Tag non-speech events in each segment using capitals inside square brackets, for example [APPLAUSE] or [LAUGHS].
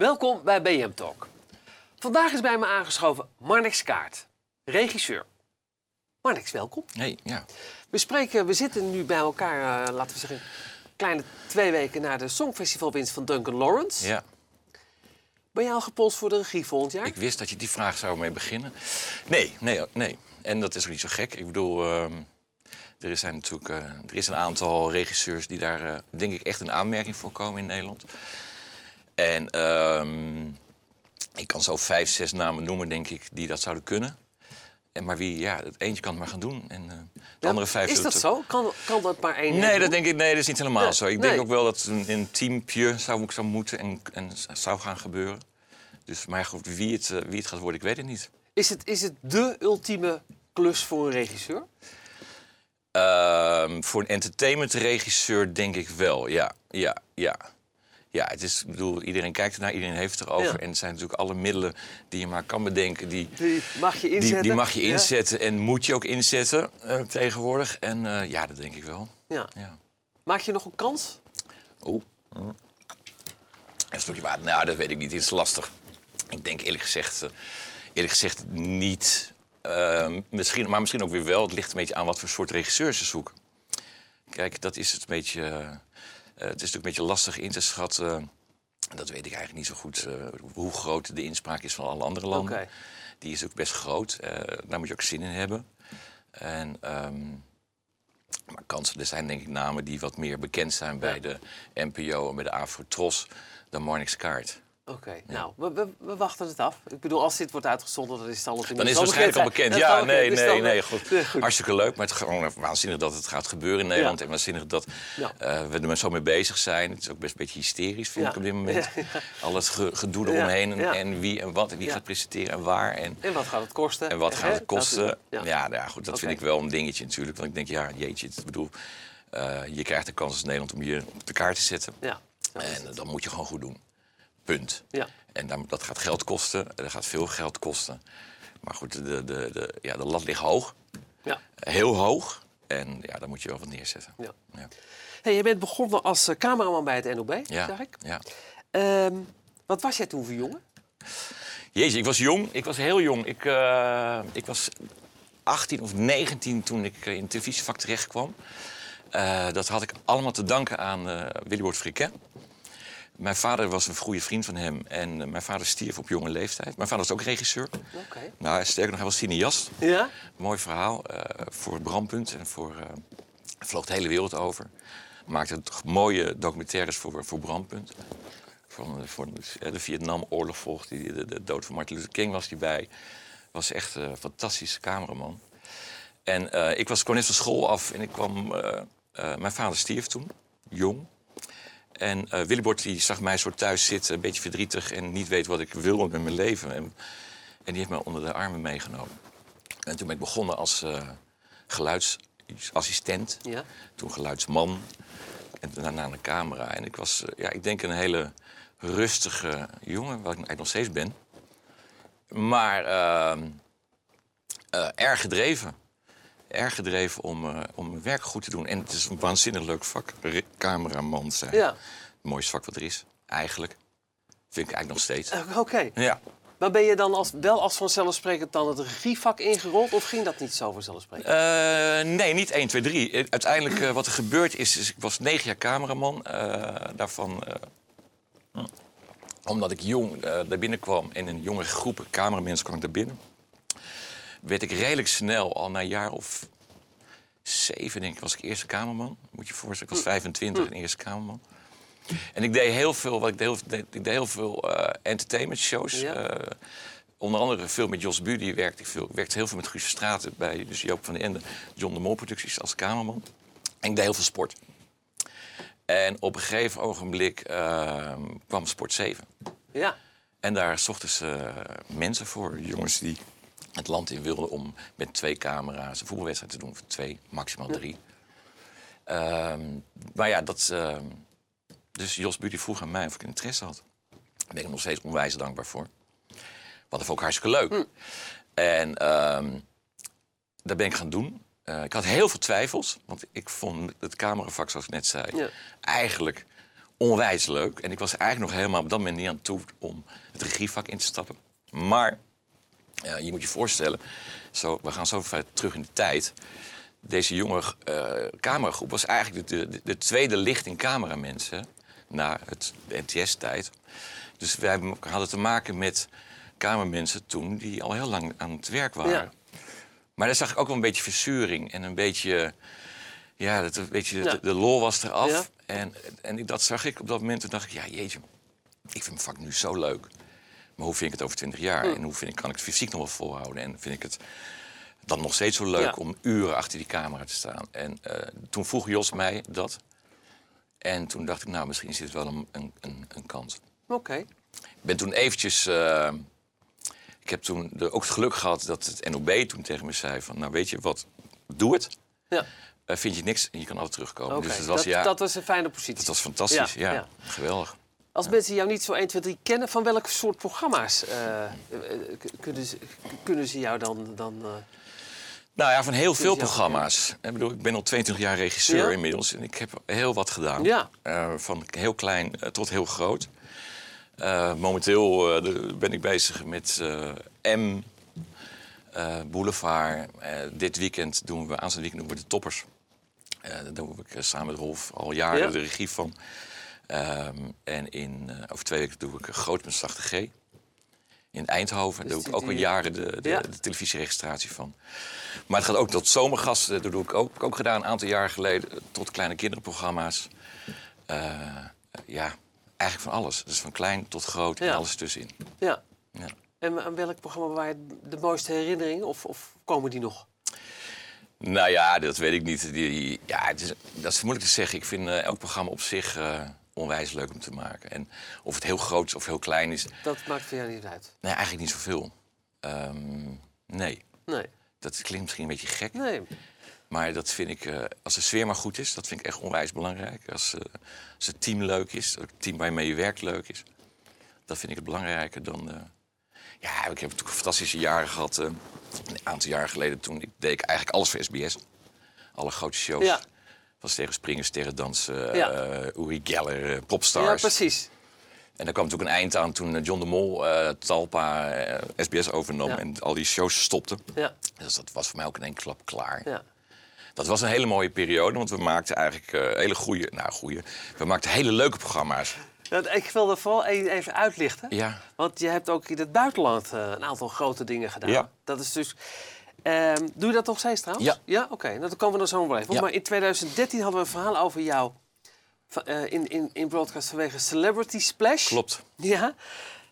Welkom bij BM Talk. Vandaag is bij me aangeschoven Marnix Kaart, regisseur. Marnix, welkom. Nee, ja. We, spreken, we zitten nu bij elkaar, uh, laten we zeggen, kleine twee weken na de Songfestivalwinst van Duncan Lawrence. ja. Ben je al gepolst voor de regie volgend jaar? Ik wist dat je die vraag zou mee beginnen. Nee, nee, nee. En dat is ook niet zo gek. Ik bedoel, ehm, er, zijn natuurlijk, eh, er is een aantal regisseurs die daar, eh, denk ik, echt een aanmerking voor komen in Nederland. En ehm, ik kan zo vijf, zes namen noemen, denk ik, die dat zouden kunnen. En maar wie, ja, het eentje kan het maar gaan doen. En uh, de Ja, andere vijf... is dat zo? Kan, kan dat maar één Nee, doen? dat denk ik, nee, dat is niet helemaal Nee, zo. Ik nee. denk ook wel dat een, een teampje zou, zou moeten en, en zou gaan gebeuren. Dus, maar goed, wie het, eh, wie het gaat worden, ik weet het niet. Is het, is het de ultieme klus voor een regisseur? Ehm, voor een entertainmentregisseur denk ik wel, ja. Ja, ja. Ja, het is, ik bedoel, iedereen kijkt ernaar, iedereen heeft het erover. Ja. En het zijn natuurlijk alle middelen die je maar kan bedenken... die, Die mag je inzetten? die, die mag je Ja? inzetten en moet je ook inzetten eh, tegenwoordig. En eh, ja, dat denk ik wel. Ja. Ja. Maak je nog een kans? Oeh. Een stukje water. Nou, dat weet ik niet. Het is lastig. Ik denk eerlijk gezegd, eh, eerlijk gezegd niet. Ehm, misschien, maar misschien ook weer wel. Het ligt een beetje aan wat voor soort regisseurs ze zoeken. Kijk, dat is het een beetje. Eh, het is natuurlijk een beetje lastig in te schatten. Dat weet ik eigenlijk niet zo goed. eh, hoe groot de inspraak is van alle andere landen. Die is ook best groot. eh, daar moet je ook zin in hebben. En, ehm, maar kansen, er zijn denk ik namen die wat meer bekend zijn bij de NPO en bij de Afro-Tros dan Marnix Kaart. Oké, nou, we, we, we wachten het af. Ik bedoel, als dit wordt uitgezonden, dan is het al Dan is het waarschijnlijk al bekend. Ja, nee, bekend. Dus nee, dan, nee. Goed. goed. Hartstikke leuk, maar het is gewoon waanzinnig dat het gaat gebeuren in Nederland. En waanzinnig dat eh, we er zo mee bezig zijn. Het is ook best een beetje hysterisch, vind ik op dit moment. [LAUGHS] Al het ge- gedoe eromheen en, en wie en wat en wie gaat presenteren en waar. En, En wat gaat het kosten? En wat gaat het kosten? Ja. nou goed, dat vind ik wel een dingetje natuurlijk. Want ik denk, ja, jeetje, ik bedoel, eh, je krijgt de kans als Nederland om je op de kaart te zetten. Ja. En het. dat moet je gewoon goed doen. Punt. Ja. En dan, dat gaat geld kosten, dat gaat veel geld kosten. Maar goed, de, de, de, ja, de lat ligt hoog, Ja. heel hoog. En ja, daar moet je wel wat neerzetten. Ja. Ja. Hey, je bent begonnen als eh, cameraman bij het NOB, Ja. zeg ik. ja. Ehm, wat was jij toen voor jongen? Jezus, ik was jong. Ik was heel jong. Ik, eh, ik was 18 of 19 toen ik eh, in het televisievak terecht kwam. Eh, dat had ik allemaal te danken aan Willybord Friquet. Mijn vader was een goede vriend van hem. En eh, mijn vader stierf op jonge leeftijd. Mijn vader was ook regisseur. Oké. Nou, sterker nog, hij was cineast. Ja? Mooi verhaal eh, voor het Brandpunt. En voor, eh, vloog de hele wereld over. Maakte mooie documentaires voor, voor Brandpunt. Van, voor de, de Vietnamoorlog volgde hij. De, de dood van Martin Luther King was hij bij. Was echt een fantastische cameraman. En ik was, kwam net van school af en ik kwam... mijn vader stierf toen, jong. En eh Willybord die zag mij zo thuis zitten, een beetje verdrietig... en niet weet wat ik wilde met mijn leven. En, en die heeft mij onder de armen meegenomen. En toen ben ik begonnen als eh, geluidsassistent. Ja. Toen geluidsman. En daarna de camera. En ik was, eh, ja, ik denk een hele rustige jongen, wat ik eigenlijk nog steeds ben. Maar ehm, eh, erg gedreven. Erg gedreven om, eh, om mijn werk goed te doen. En het is een waanzinnig leuk vak, cameraman zijn. Ja. Het mooiste vak wat er is, eigenlijk. Vind ik eigenlijk nog steeds. Eh, Oké. Ja. Maar ben je dan als, wel als vanzelfsprekend dan het regievak ingerold? Of ging dat niet zo vanzelfsprekend? Eh, nee, niet 1, 2, 3. Eh, Uiteindelijk wat er gebeurd is, is ik was negen jaar cameraman. daarvan, omdat ik jong daar binnenkwam en een jonge groep cameramensen kwam ik daar binnen. Werd ik redelijk snel, al na een jaar of zeven denk ik, was ik eerste kamerman. Moet je je voorstellen, ik was 25 en eerste kamerman. En ik deed heel veel, wat ik deed, ik deed heel veel eh entertainment shows. Ja. Eh, onder andere veel met Jos Buddy werkte ik veel. Ik werkte heel veel met Guus Straten bij dus Joop van den Ende, John de Mol producties als kamerman. En ik deed heel veel sport. En op een gegeven ogenblik eh, kwam Sport 7. Ja. En daar zochten ze mensen voor, jongens die het land in wilden om met twee camera's een voetbalwedstrijd te doen. Voor twee, maximaal drie. Ehm, maar ja, dat. ehm, dus Jos Buddy vroeg aan mij of ik interesse had. Daar ben ik hem nog steeds onwijs dankbaar voor. Wat vond ik hartstikke leuk. En ehm, dat ben ik gaan doen. Eh, ik had heel veel twijfels, want ik vond het cameravak, zoals ik net zei, Ja. eigenlijk onwijs leuk. En ik was eigenlijk nog helemaal op dat moment niet aan toe om het regievak in te stappen. Maar ja, je moet je voorstellen, zo, we gaan zo ver terug in de tijd. Deze jonge uh, cameragroep was eigenlijk de, de, de tweede lichting cameramensen na het NTS-tijd. Dus wij hadden te maken met kamermensen toen die al heel lang aan het werk waren. Ja. Maar daar zag ik ook wel een beetje verzuring en een beetje... Ja, dat, een beetje, de, de lol was eraf. Ja. En, en dat zag ik op dat moment. Toen dacht ik, ja jeetje, ik vind mijn vak nu zo leuk. Maar hoe vind ik het over twintig jaar? Hm. En hoe vind ik, kan ik het fysiek nog wel volhouden? En vind ik het dan nog steeds zo leuk om uren achter die camera te staan? En uh, toen vroeg Jos mij dat. En toen dacht ik, nou, misschien zit het wel een, een, een, kans. Oké. Ik ben toen eventjes... Uh, ik heb toen de, ook het geluk gehad dat het NOB toen tegen me zei van... nou, weet je wat, doe het. Ja. Uh, vind je niks en je kan altijd terugkomen. Okay. Dus dat, was, ja, dat was een fijne positie. Dat was fantastisch, ja. ja. Geweldig. Als mensen jou niet zo 1, 2, 3 kennen, van welke soort programma's uh, kunnen, ze, kunnen ze jou dan... dan nou ja, van heel veel programma's. Ik, bedoel, ik ben al 22 jaar regisseur ja? inmiddels en ik heb heel wat gedaan. Ja. Uh, van heel klein tot heel groot. momenteel ben ik bezig met M, Boulevard. dit weekend doen we, aanstaande weekend doen we de toppers. daar doe ik samen met Rolf al jaren ja? de regie van. Um, en in, uh, over twee weken doe ik een groot met G. In Eindhoven dus doe ik ook al jaren de, de, ja. de, televisieregistratie van. Maar het gaat ook tot zomergasten. Dat doe ik ook, ook gedaan een aantal jaar geleden. Tot kleine kinderprogramma's. Uh, ja, eigenlijk van alles. Dus van klein tot groot ja. en alles tussenin. Ja. ja. En aan welk programma waar je de mooiste herinneringen? Of, of komen die nog? Nou ja, dat weet ik niet. Die, ja, het is, dat is moeilijk te zeggen. Ik vind uh, elk programma op zich uh, onwijs leuk om te maken. En of het heel groot is of heel klein is... Dat maakt voor jou niet uit? Nee, eigenlijk niet zoveel. Um, nee. Nee. Dat klinkt misschien een beetje gek. Nee. Maar dat vind ik, uh, als de sfeer maar goed is, dat vind ik echt onwijs belangrijk. Als, uh, als het team leuk is, het team waarmee je werkt leuk is. Dat vind ik het belangrijker dan... Uh, ja, ik heb natuurlijk fantastische jaren gehad. een aantal jaar geleden toen ik deed ik eigenlijk alles voor SBS. Alle grote shows. Ja was tegen springen, sterrendansen, ja. uh, Uri Geller, uh, popstars. Ja, precies. En er kwam natuurlijk een eind aan toen eh, John de Mol uh, Talpa SBS overnam en al die shows stopte. Ja. Dus dat was voor mij ook in één klap klaar. Ja. Dat was een hele mooie periode, want we maakten eigenlijk hele goede, nou goede, we maakten hele leuke programma's. ik wilde vooral even uitlichten. Ja. Want je hebt ook in het buitenland een aantal grote dingen gedaan. Ja. Dat is dus Um, doe je dat nog steeds trouwens? Ja. Ja, oké. Okay. Nou, dan komen we er zo nog even. Ja. Maar in 2013 hadden we een verhaal over jou uh, in, in, in broadcast vanwege Celebrity Splash. Klopt. Ja,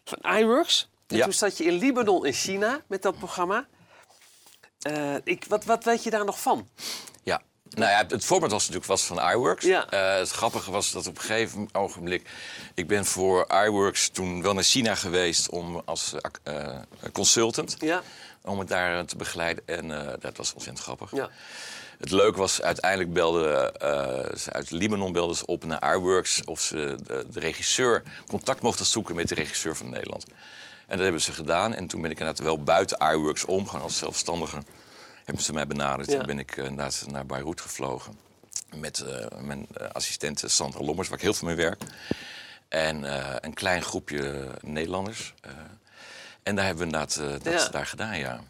van iWorks. En ja. toen zat je in Libanon in China met dat programma. Uh, ik, wat, wat weet je daar nog van? Ja, nou ja, het format was natuurlijk was van iWorks. Ja. Uh, het grappige was dat op een gegeven ogenblik... Ik ben voor iWorks toen wel naar China geweest om als uh, consultant... Ja om het daar te begeleiden. En uh, dat was ontzettend grappig. Ja. Het leuke was, uiteindelijk belde uh, ze uit Libanon belden ze op naar iWorks... of ze de, de, regisseur contact mochten zoeken met de regisseur van Nederland. En dat hebben ze gedaan. En toen ben ik inderdaad wel buiten iWorks om, gewoon als zelfstandige... hebben ze mij benaderd. Ja. Toen ben ik inderdaad naar Beirut gevlogen. Met uh, mijn assistent Sandra Lommers, waar ik heel veel mee werk. En een klein groepje Nederlanders... En daar hebben we inderdaad uh, dat daar gedaan, ja.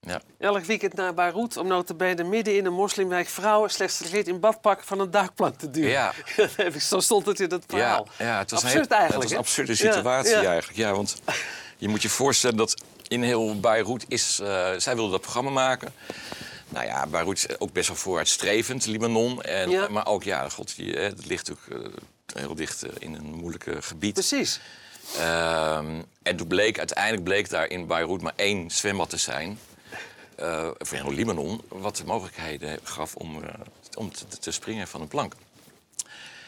ja. Elk weekend naar Beirut om nou te benen midden in een moslimwijk vrouwen slechts gekleed in badpak van een duikplank te duwen. Ja. [LAUGHS] Zo stond het in het verhaal. Ja, ja het was Absurd een, eigenlijk. Het was een absurde situatie eigenlijk. Ja, want je moet je voorstellen dat in heel Beirut is... Uh, zij wilden dat programma maken. Nou ja, Beirut is ook best wel vooruitstrevend, Libanon. En, Maar ook, ja, god, die, het ligt ook uh, heel dicht in een moeilijke gebied. Precies. Um, en toen bleek, uiteindelijk bleek daar in Beirut maar één zwembad te zijn. Uh, voor heel Libanon, wat de mogelijkheden gaf om, uh, om te, te, springen van een plank.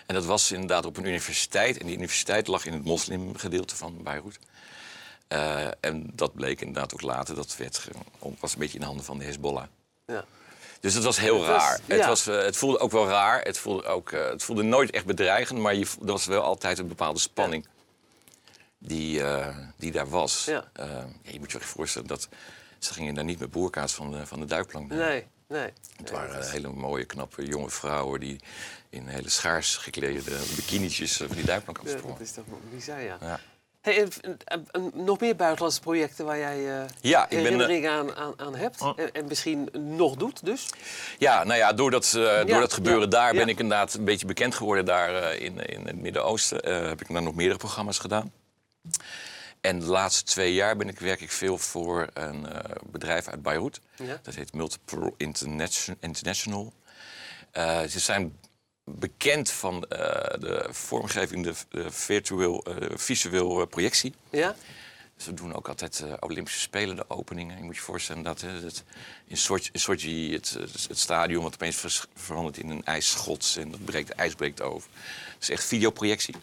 En dat was inderdaad op een universiteit. En die universiteit lag in het moslimgedeelte van Beirut. Uh, en dat bleek inderdaad ook later. Dat werd, was een beetje in de handen van de Hezbollah. Ja. Dus het was heel het raar. Was, ja. het, was, het, voelde ook wel raar. Het voelde, ook, het voelde nooit echt bedreigend. Maar je, er was wel altijd een bepaalde spanning. Ja die, uh, die daar was. Ja. Uh, ja, je moet je voorstellen dat ze gingen daar niet met boerkaas van de, van de duikplank. Nee, Nee. Het waren hele mooie, knappe jonge vrouwen die in hele schaars geklede bikinietjes van die duikplank Ja, afsprongen. dat is toch bizar, ja. Ja. Hey, en, en- en nog meer buitenlandse projecten waar jij eh Ja, ik ben, eh, aan, aan, aan hebt. Oh. En, en misschien nog doet, dus. Ja, nou ja, door dat, eh, door Ja, dat gebeuren ja, daar ja. ben ik inderdaad een beetje bekend geworden daar eh, in, in het Midden-Oosten. Eh, heb ik daar nog meerdere programma's gedaan. En de laatste twee jaar ben ik, werk ik veel voor een eh, bedrijf uit Beirut. Ja. Dat heet Multiple Internation- International. Eh, ze zijn bekend van eh, de vormgeving, de, de virtueel, visueel projectie. Ja? Ze doen ook altijd Olympische Spelen, de openingen. Je moet je voorstellen dat het, in Sochi, in Sochi het, het, stadion wat opeens verandert in een ijsschots en dat breekt, ijs breekt over. Het is echt videoprojectie.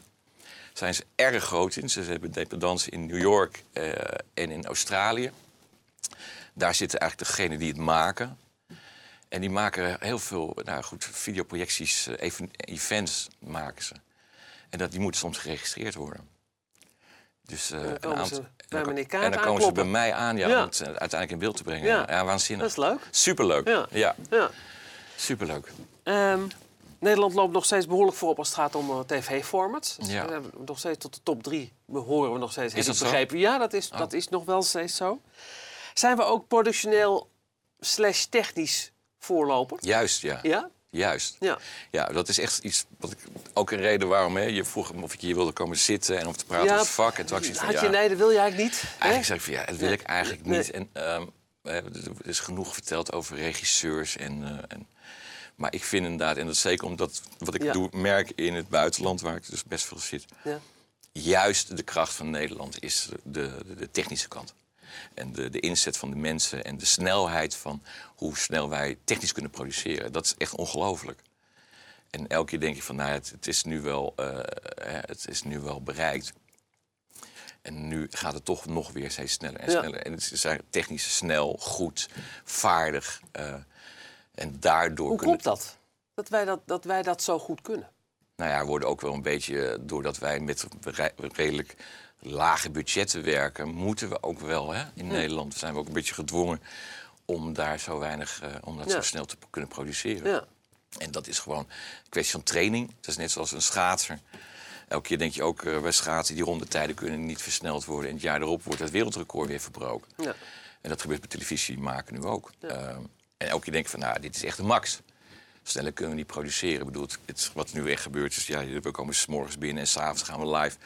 Zijn ze erg groot in. Ze hebben dependance in New York eh, en in Australië. Daar zitten eigenlijk degenen die het maken. En die maken heel veel nou goed, videoprojecties, eh, even, events maken ze. En dat, die moeten soms geregistreerd worden. Dus, dan komen ze en bij dan- En dan komen ze bij mij aan ja, Ja. om het uiteindelijk in beeld te brengen. Ja. Waanzinnig. Dat is leuk. Superleuk. Ja. Ja. Ja. superleuk. Ehm, Nederland loopt nog steeds behoorlijk voorop als het gaat om eh, tv-formats. Dus Ja. We hebben nog steeds tot de top drie behoren we nog steeds. Heb dat zo? begrepen? Ja, dat is, Oh. dat is nog wel steeds zo. Zijn we ook productioneel slash technisch voorloper? Juist, ja. Ja? Juist. Ja. Ja, dat is echt iets wat ik ook een reden waarom hè, je vroeg of ik hier wilde komen zitten en of te praten ja, over het vak. En toen had ik zoiets van, had ja, je nee, dat wil je eigenlijk niet. hè? Eigenlijk zeg ik van ja, dat wil Nee. ik eigenlijk Nee. niet. En we hebben- er is genoeg verteld over regisseurs. En, eh, en, maar ik vind inderdaad, en dat is zeker omdat wat ik Ja. doe, merk in het buitenland, waar ik dus best veel zit. Ja. Juist de kracht van Nederland is de, de, de technische kant. En de, de inzet van de mensen en de snelheid van hoe snel wij technisch kunnen produceren. Dat is echt ongelooflijk. En elke keer denk je van, nou, het, het, is nu wel, eh, het is nu wel bereikt. En nu gaat het toch nog weer steeds sneller en Ja. sneller. En ze zijn technisch snel, goed, vaardig. eh, en daardoor Hoe kunnen... komt dat? Dat wij dat, dat wij dat zo goed kunnen? Nou ja, worden ook wel een beetje, eh, doordat wij met re- redelijk lage budgetten werken, moeten we ook wel hè, in Nederland zijn we ook een beetje gedwongen om daar zo weinig, eh, om dat Ja. zo snel te kunnen produceren. Ja. En dat is gewoon een kwestie van training. Dat is net zoals een schaatser. Elke keer denk je ook eh, bij schaatsen, die rondetijden kunnen niet versneld worden. En het jaar erop wordt het wereldrecord weer verbroken. Ja. En dat gebeurt bij televisie maken nu ook. Ehm, en denk je van, nou, dit is echt een max. Sneller kunnen we niet produceren. Ik bedoel, het, wat nu echt gebeurt is, ja, we komen s morgens binnen en s'avonds gaan we live,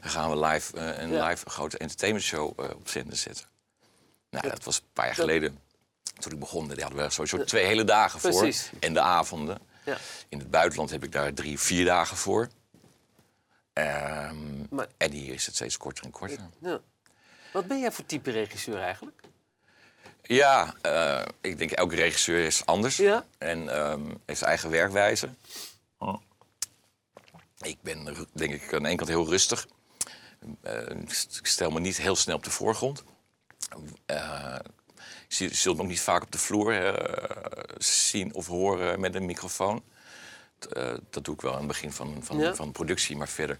gaan we live eh, een Ja. live grote entertainmentshow eh op zender zetten. Nou, dat was een paar jaar geleden. Toen ik begon, daar hadden we sowieso twee hele dagen voor. Precies. En de avonden. Ja. In het buitenland heb ik daar drie, vier dagen voor. Ehm, Maar- En hier is het steeds korter en korter. Ja. Wat ben jij voor type regisseur eigenlijk? Ja, eh, ik denk elke regisseur is anders. Ja. En ehm, heeft zijn eigen werkwijze. Ik ben denk ik aan de ene kant heel rustig. Eh, ik stel me niet heel snel op de voorgrond. Eh, je zult- me ook niet vaak op de vloer zien of horen met een microfoon. Dat doe ik wel aan het begin van, van, Ja. van productie, maar verder.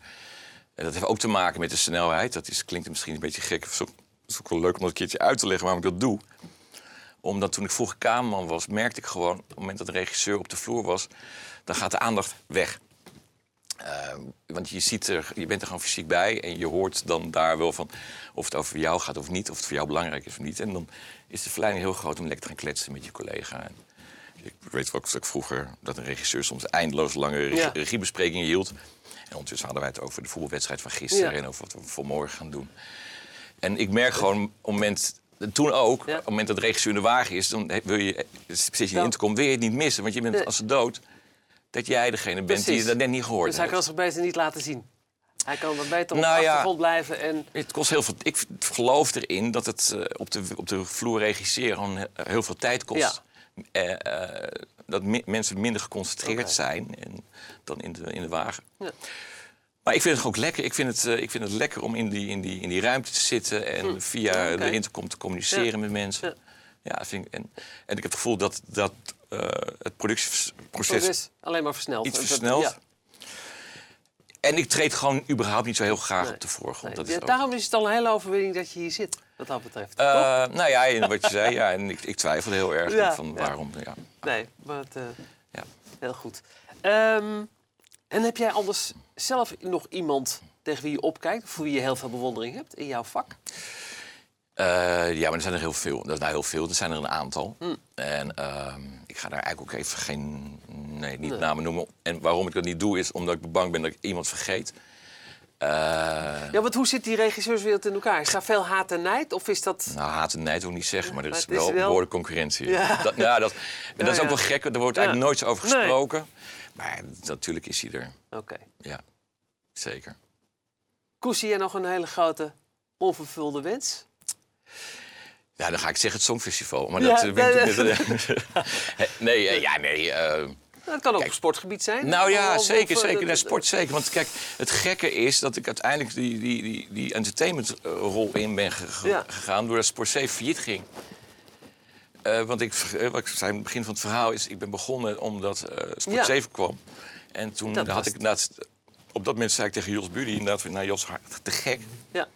En dat heeft ook te maken met de snelheid. Dat is, klinkt misschien een beetje gek. Het is ook wel leuk om dat een keertje uit te leggen waarom ik dat doe omdat toen ik vroeger kamerman was, merkte ik gewoon... op het moment dat de regisseur op de vloer was... dan gaat de aandacht weg. Eh, want je, ziet er, je bent er gewoon fysiek bij en je hoort dan daar wel van... of het over jou gaat of niet, of het voor jou belangrijk is of niet. En dan is de verleiding heel groot om lekker te gaan kletsen met je collega. En ik weet wel dat ik vroeger dat een regisseur soms eindeloos lange Ja. regiebesprekingen hield. En ondertussen hadden wij het over de voetbalwedstrijd van gisteren... Ja. en over wat we voor morgen gaan doen. En ik merk gewoon, op het moment, toen ook, Ja. op het moment dat de regisseur in de wagen is, dan wil je, precies in Dan- de intercom, wil je het niet missen. Want je bent als ze dood, dat jij degene bent die dat net niet gehoord Dus hij heeft. kan zich beter niet laten zien. Hij kan wat beter op Nou de ja. achtergrond blijven. En, Het kost heel veel. Ik geloof erin dat het eh, op, de, op de vloer regisseren gewoon heel veel tijd kost. Eh, eh, dat mi- mensen minder geconcentreerd zijn en, dan in de, in de wagen. Ja. Maar ik vind het ook lekker. Ik vind het, eh, ik vind het lekker om in die, in, die, in die ruimte te zitten en via Hm. Ja, oké. de intercom te communiceren Ja. met mensen. Ja. Ja. vind ik, en, en ik heb het gevoel dat, dat eh, het productieproces alleen maar versneld. iets ja. En ik treed gewoon überhaupt niet zo heel graag Nee. op de voorgrond. Nee, Dat ja, is ook- daarom is het al een hele overwinning dat je hier zit. wat dat betreft. Toch? nou ja, en wat je zei, ja, en ik, ik twijfelde heel erg van waarom. Ja. Nee, maar het, Ja. heel goed. Ehm, en heb jij anders zelf nog iemand tegen wie je opkijkt... voor wie je heel veel bewondering hebt in jouw vak? Eh, ja, maar er zijn er heel veel. Dat is nou heel veel. Er zijn er een aantal. Hm. En ehm, ik ga daar eigenlijk ook even geen nee, niet namen noemen. En waarom ik dat niet doe, is omdat ik bang ben dat ik iemand vergeet. Eh, Ja, want hoe zit die regisseurswereld in elkaar? Is daar veel haat en nijd? Of is dat... Nou, haat en nijd ook niet zeggen, maar er maar is is wel, behoorlijk concurrentie. Ja. Dat, dat, en dat is Ja, ook ja. wel gek, er wordt eigenlijk nooit zo over Nee. Maar natuurlijk is hij er. Oké. Ja, zeker. Koes, jij nog een hele grote onvervulde wens? Ja, dan ga ik zeggen het Songfestival. Maar Ja, dat eh, ben ik nee, natuurlijk net- [LAUGHS] Nee, eh, ja, nee. eh, dat kan ook Kijk. op sportgebied zijn. Nou ja, Of- zeker, of, eh, zeker. Nee, sport zeker. Want kijk, het gekke is dat ik uiteindelijk die, die, die, die entertainmentrol in ben ge- ge- Ja. gegaan... doordat Sport 7 failliet ging. Eh, want ik, eh, wat ik zei aan het begin van het verhaal is... ik ben begonnen omdat eh, Sport Ja. 7 kwam. En toen Dat had was ik inderdaad... Op dat moment zei ik tegen Jos Buddy inderdaad... van, Nou Jos, te gek. Ja,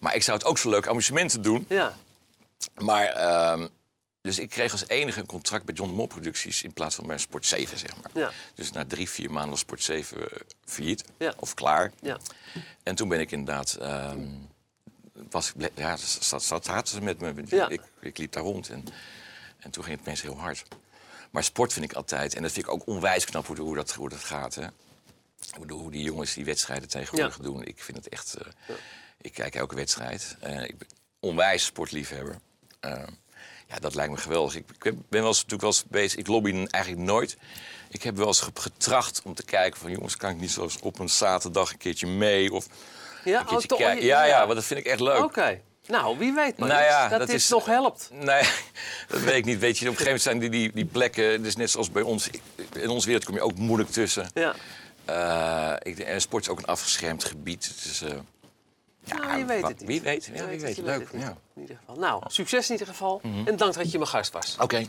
Maar ik zou het ook zo leuk amusementen doen. ja. Maar, ehm, dus ik kreeg als enige een contract bij John Mol Producties in plaats van bij Sport 7, zeg maar. Ja. Dus na drie, vier maanden was Sport 7 eh, failliet Ja. of klaar. ja. En toen ben ik inderdaad, ehm, was ja, zat, zat, zaten ze met me. Ik, ik liep daar rond en, en toen ging het mensen heel hard. Maar sport vind ik altijd, en dat vind ik ook onwijs knap hoe, hoe, dat, hoe dat gaat. Hè. Ik bedoel, hoe die jongens die wedstrijden tegenwoordig Ja. doen. Ik vind het echt, eh, ik kijk elke wedstrijd. Eh, ik ben onwijs sportliefhebber. Eh, ja, dat lijkt me geweldig. Ik, ik ben wel eens, natuurlijk wel eens bezig. Ik lobby eigenlijk nooit. Ik heb wel eens ge- getracht om te kijken van... jongens, kan ik niet zoals op een zaterdag een keertje mee? Of Ja, een keertje toch- kijken? Ja, ja, want dat vind ik echt leuk. Oké. Nou, wie weet maar Nou ja, dat, dat dit is- nog helpt. Nee, [LAUGHS] dat weet ik niet. Weet je, op een gegeven moment zijn die, die, die plekken... Dus net zoals bij ons... In onze wereld kom je ook moeilijk tussen. Ja. Eh, ik, en sport is ook een afgeschermd gebied. Dus, eh, ja, nou, je weet het niet. Wie weet, Je ja, wie het, weet. je Leuk, ja. Mhm. In ieder geval. Nou, succes in ieder geval. En dank dat je mijn gast was. Oké.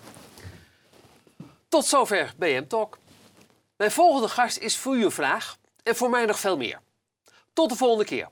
Tot zover BM Talk. Mijn volgende gast is voor u een vraag en voor mij nog veel meer. Tot de volgende keer.